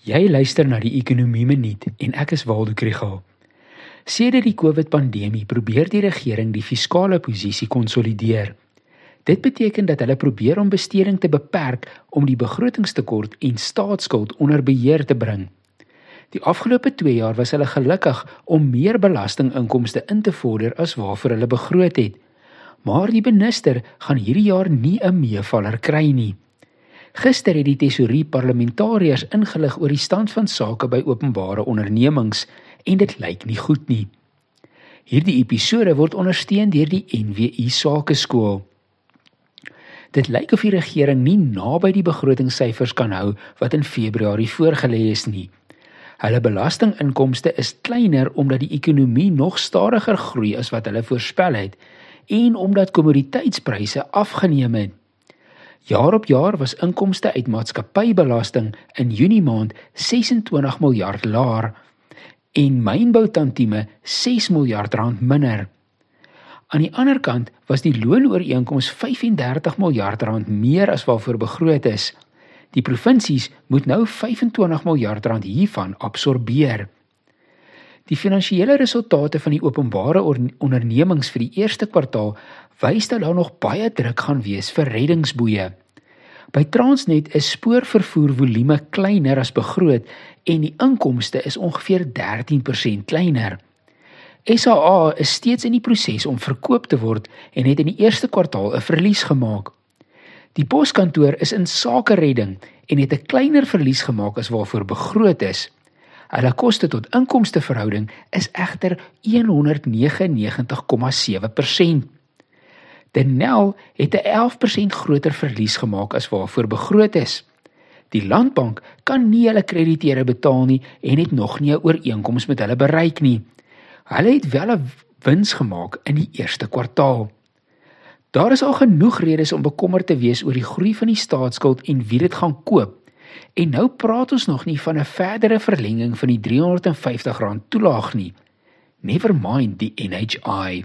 Jy luister na die Ekonomie Minuut en ek is Waldo Krügel. Sedert die COVID-pandemie probeer die regering die fiskale posisie konsolideer. Dit beteken dat hulle probeer om besteding te beperk om die begrotingstekort en staatsskuld onder beheer te bring. Die afgelope 2 jaar was hulle gelukkig om meer belastinginkomste in te vorder as waarvoor hulle begroot het. Maar die minister gaan hierdie jaar nie 'n meevaller kry nie. Gister het die tesourier parlementariërs ingelig oor die stand van sake by openbare ondernemings en dit lyk nie goed nie. Hierdie episode word ondersteun deur die NWI Sakeskool. Dit lyk of die regering nie naby die begrotingssyfers kan hou wat in Februarie voorgelê is nie. Hulle belastinginkomste is kleiner omdat die ekonomie nog stadiger groei as wat hulle voorspel het en omdat kommoditeitspryse afgeneem het. Jaar op jaar was inkomste uit maatskappybelasting in Junie maand 26 miljard laer en mynboutantieme 6 miljard rand minder. Aan die ander kant was die loonooreenkoms 35 miljard rand meer as waarvoor begroot is. Die provinsies moet nou 25 miljard rand hiervan absorbeer. Die finansiële resultate van die openbare ondernemings vir die eerste kwartaal wys dat daar nog baie druk gaan wees vir reddingsboeye. By Transnet is spoorvervoer volume kleiner as begroot en die inkomste is ongeveer 13% kleiner. SAA is steeds in die proses om verkoop te word en het in die eerste kwartaal 'n verlies gemaak. Die poskantoor is in sake redding en het 'n kleiner verlies gemaak as waarvoor begroot is. Hulle koste tot inkomste verhouding is egter 199,7%. Denel het 'n 11% groter verlies gemaak as waarvoor begroot is. Die landbank kan nie hulle krediteure betaal nie en het nog nie 'n ooreenkoms met hulle bereik nie. Hulle het wel 'n wins gemaak in die eerste kwartaal. Daar is al genoeg redes om bekommerd te wees oor die groei van die staatsskuld en wie dit gaan koop. En nou praat ons nog nie van 'n verdere verlenging van die R350 toelaag nie. Never mind die NHI.